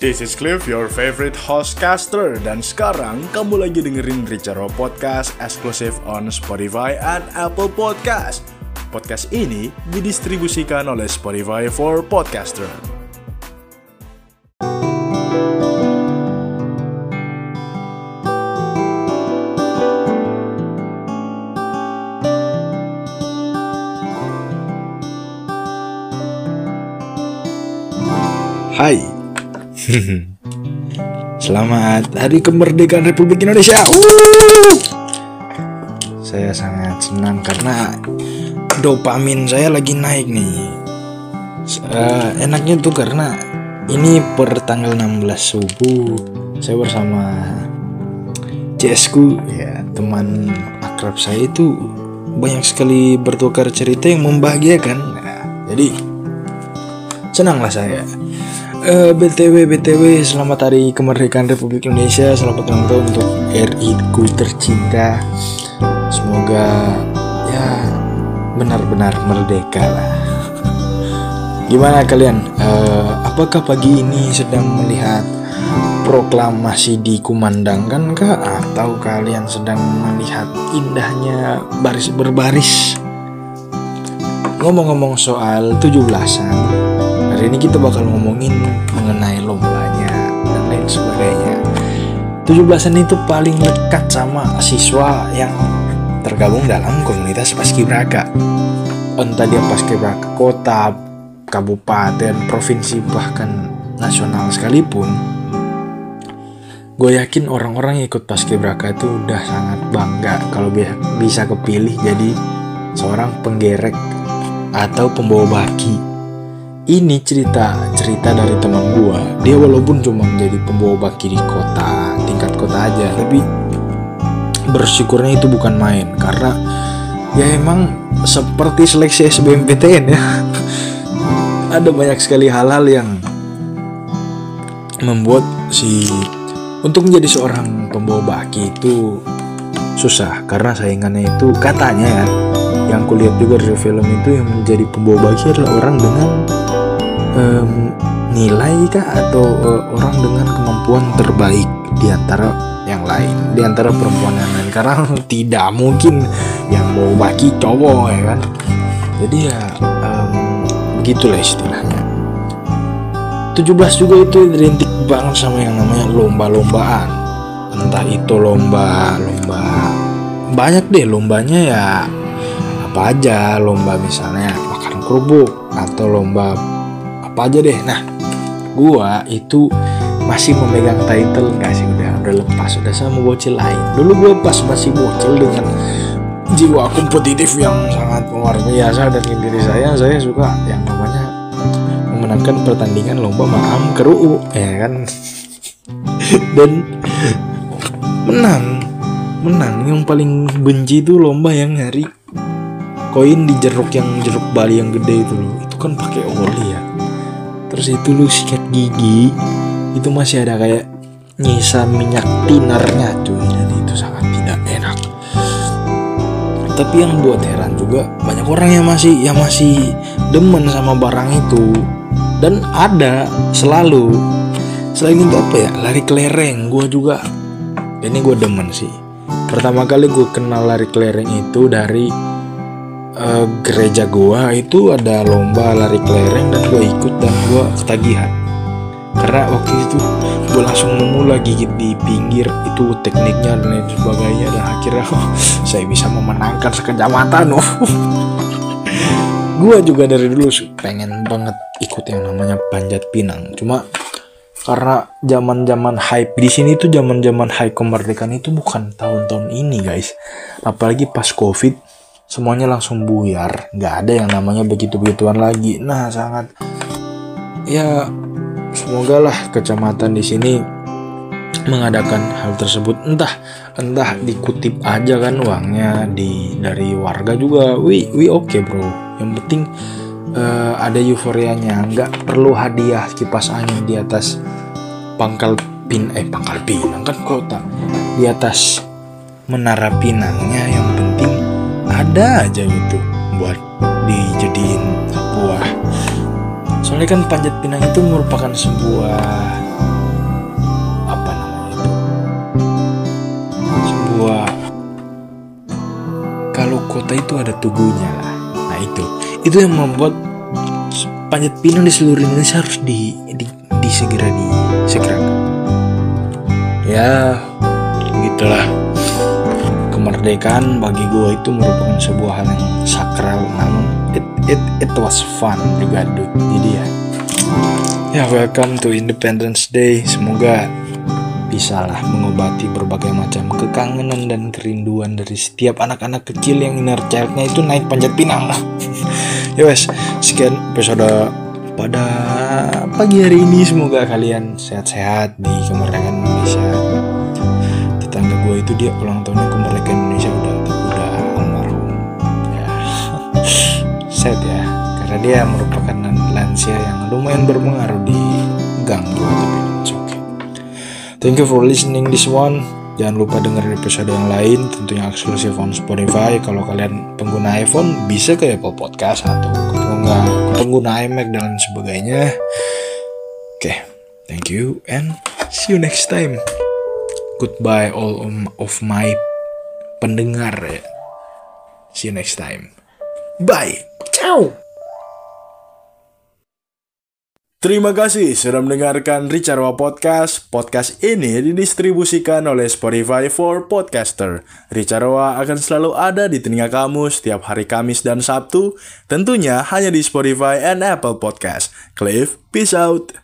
This is Cliff, your favorite hostcaster Dan sekarang kamu lagi dengerin Richaro Podcast Exclusive on Spotify and Apple Podcast. Podcast ini didistribusikan oleh Spotify for Podcaster. Hai Selamat Hari Kemerdekaan Republik Indonesia. Wuh! Saya sangat senang karena dopamin saya lagi naik nih. Uh, Enaknya tuh karena ini per tanggal 16 subuh Saya bersama CS ku ya teman akrab saya itu banyak sekali bertukar cerita yang membahagiakan. Nah, jadi senanglah saya Uh, BTW BTW selamat hari kemerdekaan Republik Indonesia Selamat ulang tahun untuk RI ku tercinta Semoga ya benar-benar merdeka lah Gimana kalian? Uh, apakah pagi ini sedang melihat proklamasi dikumandangkan kah? Atau kalian sedang melihat indahnya baris berbaris? Ngomong-ngomong soal 17-an Hari ini kita bakal ngomongin mengenai lombanya dan lain sebagainya. 17-an itu paling dekat sama siswa yang tergabung dalam komunitas paskibraka. Entah dia paskibraka kota, kabupaten, provinsi, bahkan nasional sekalipun. Gue yakin orang-orang yang ikut paskibraka itu udah sangat bangga kalau bisa kepilih jadi seorang penggerek atau pembawa baki ini cerita cerita dari teman gua. Dia walaupun cuma menjadi pembawa baki di kota tingkat kota aja tapi bersyukurnya itu bukan main karena ya emang seperti seleksi SBMPTN ya. Ada banyak sekali hal-hal yang membuat si untuk menjadi seorang pembawa baki itu susah karena saingannya itu katanya ya yang kulihat juga dari film itu yang menjadi pembawa baki adalah orang dengan um, nilai kah atau uh, orang dengan kemampuan terbaik di antara yang lain di antara perempuan yang lain? Karena tidak mungkin yang mau baki cowok ya kan? Jadi ya um, begitulah istilahnya. 17 juga itu identik banget sama yang namanya lomba-lombaan. Entah itu lomba lomba banyak deh lombanya ya. Apa aja lomba misalnya makan kerupuk atau lomba apa aja deh. Nah gua itu masih memegang title nggak sih? Udah udah lepas udah sama bocil lain. Dulu gua pas masih bocil dengan jiwa kompetitif yang sangat luar biasa dan diri saya saya suka yang namanya memenangkan pertandingan lomba maam keru'u ya kan? Dan menang menang. Yang paling benci itu lomba yang hari koin di jeruk yang jeruk Bali yang gede itu loh. Itu kan pakai oli ya terus itu lu sikat gigi itu masih ada kayak nyisa minyak tinarnya cuy. Dan itu sangat tidak enak. Tapi yang buat heran juga banyak orang yang masih yang masih demen sama barang itu. Dan ada selalu. Selain itu apa ya? Lari kelereng gue juga. Ini gue demen sih. Pertama kali gue kenal lari kelereng itu dari uh, gereja gua itu ada lomba lari kelereng dan gua ikut dan gua ketagihan. Karena waktu itu gue langsung nemu lagi di pinggir itu tekniknya dan lain sebagainya dan akhirnya oh, saya bisa memenangkan sekecamatan oh. gue juga dari dulu pengen banget ikut yang namanya panjat pinang. Cuma karena zaman zaman hype di sini tuh zaman zaman hype kemerdekaan itu bukan tahun-tahun ini guys. Apalagi pas covid semuanya langsung buyar. Nggak ada yang namanya begitu begituan lagi. Nah sangat. Ya semoga lah kecamatan di sini mengadakan hal tersebut. Entah entah dikutip aja kan uangnya di dari warga juga. Wi wi oke okay, bro. Yang penting uh, ada euforianya. Nggak perlu hadiah kipas angin di atas pangkal pin eh pangkal pinang kan kota. Di atas menara pinangnya yang penting ada aja gitu buat dijadiin buah. Soalnya kan panjat pinang itu merupakan sebuah apa namanya itu? Sebuah kalau kota itu ada tubuhnya. Nah itu. Itu yang membuat panjat pinang di seluruh Indonesia harus di, di, di segera disegerakan ya gitulah kemerdekaan bagi gue itu merupakan sebuah hal yang sakral. Namun it, it, it was fun juga dude. Jadi ya. Ya welcome to Independence Day. Semoga bisalah mengobati berbagai macam kekangenan dan kerinduan dari setiap anak-anak kecil yang inner childnya itu naik panjat pinang. Ya wes. Sekian episode pada pagi hari ini. Semoga kalian sehat-sehat di kemerdekaan Indonesia. Tetangga gue itu dia ulang tahunnya sad ya karena dia merupakan lansia yang lumayan berpengaruh di gang gue tapi it's okay Thank you for listening this one. Jangan lupa dengerin episode yang lain, tentunya eksklusif on Spotify. Kalau kalian pengguna iPhone, bisa ke Apple Podcast atau pengguna, pengguna iMac dan sebagainya. Oke, okay, thank you and see you next time. Goodbye all of my pendengar ya. See you next time. Bye. Ciao. Terima kasih sudah mendengarkan Ricarwa Podcast. Podcast ini didistribusikan oleh Spotify for Podcaster. Ricarwa akan selalu ada di telinga kamu setiap hari Kamis dan Sabtu, tentunya hanya di Spotify and Apple Podcast. Cliff, peace out.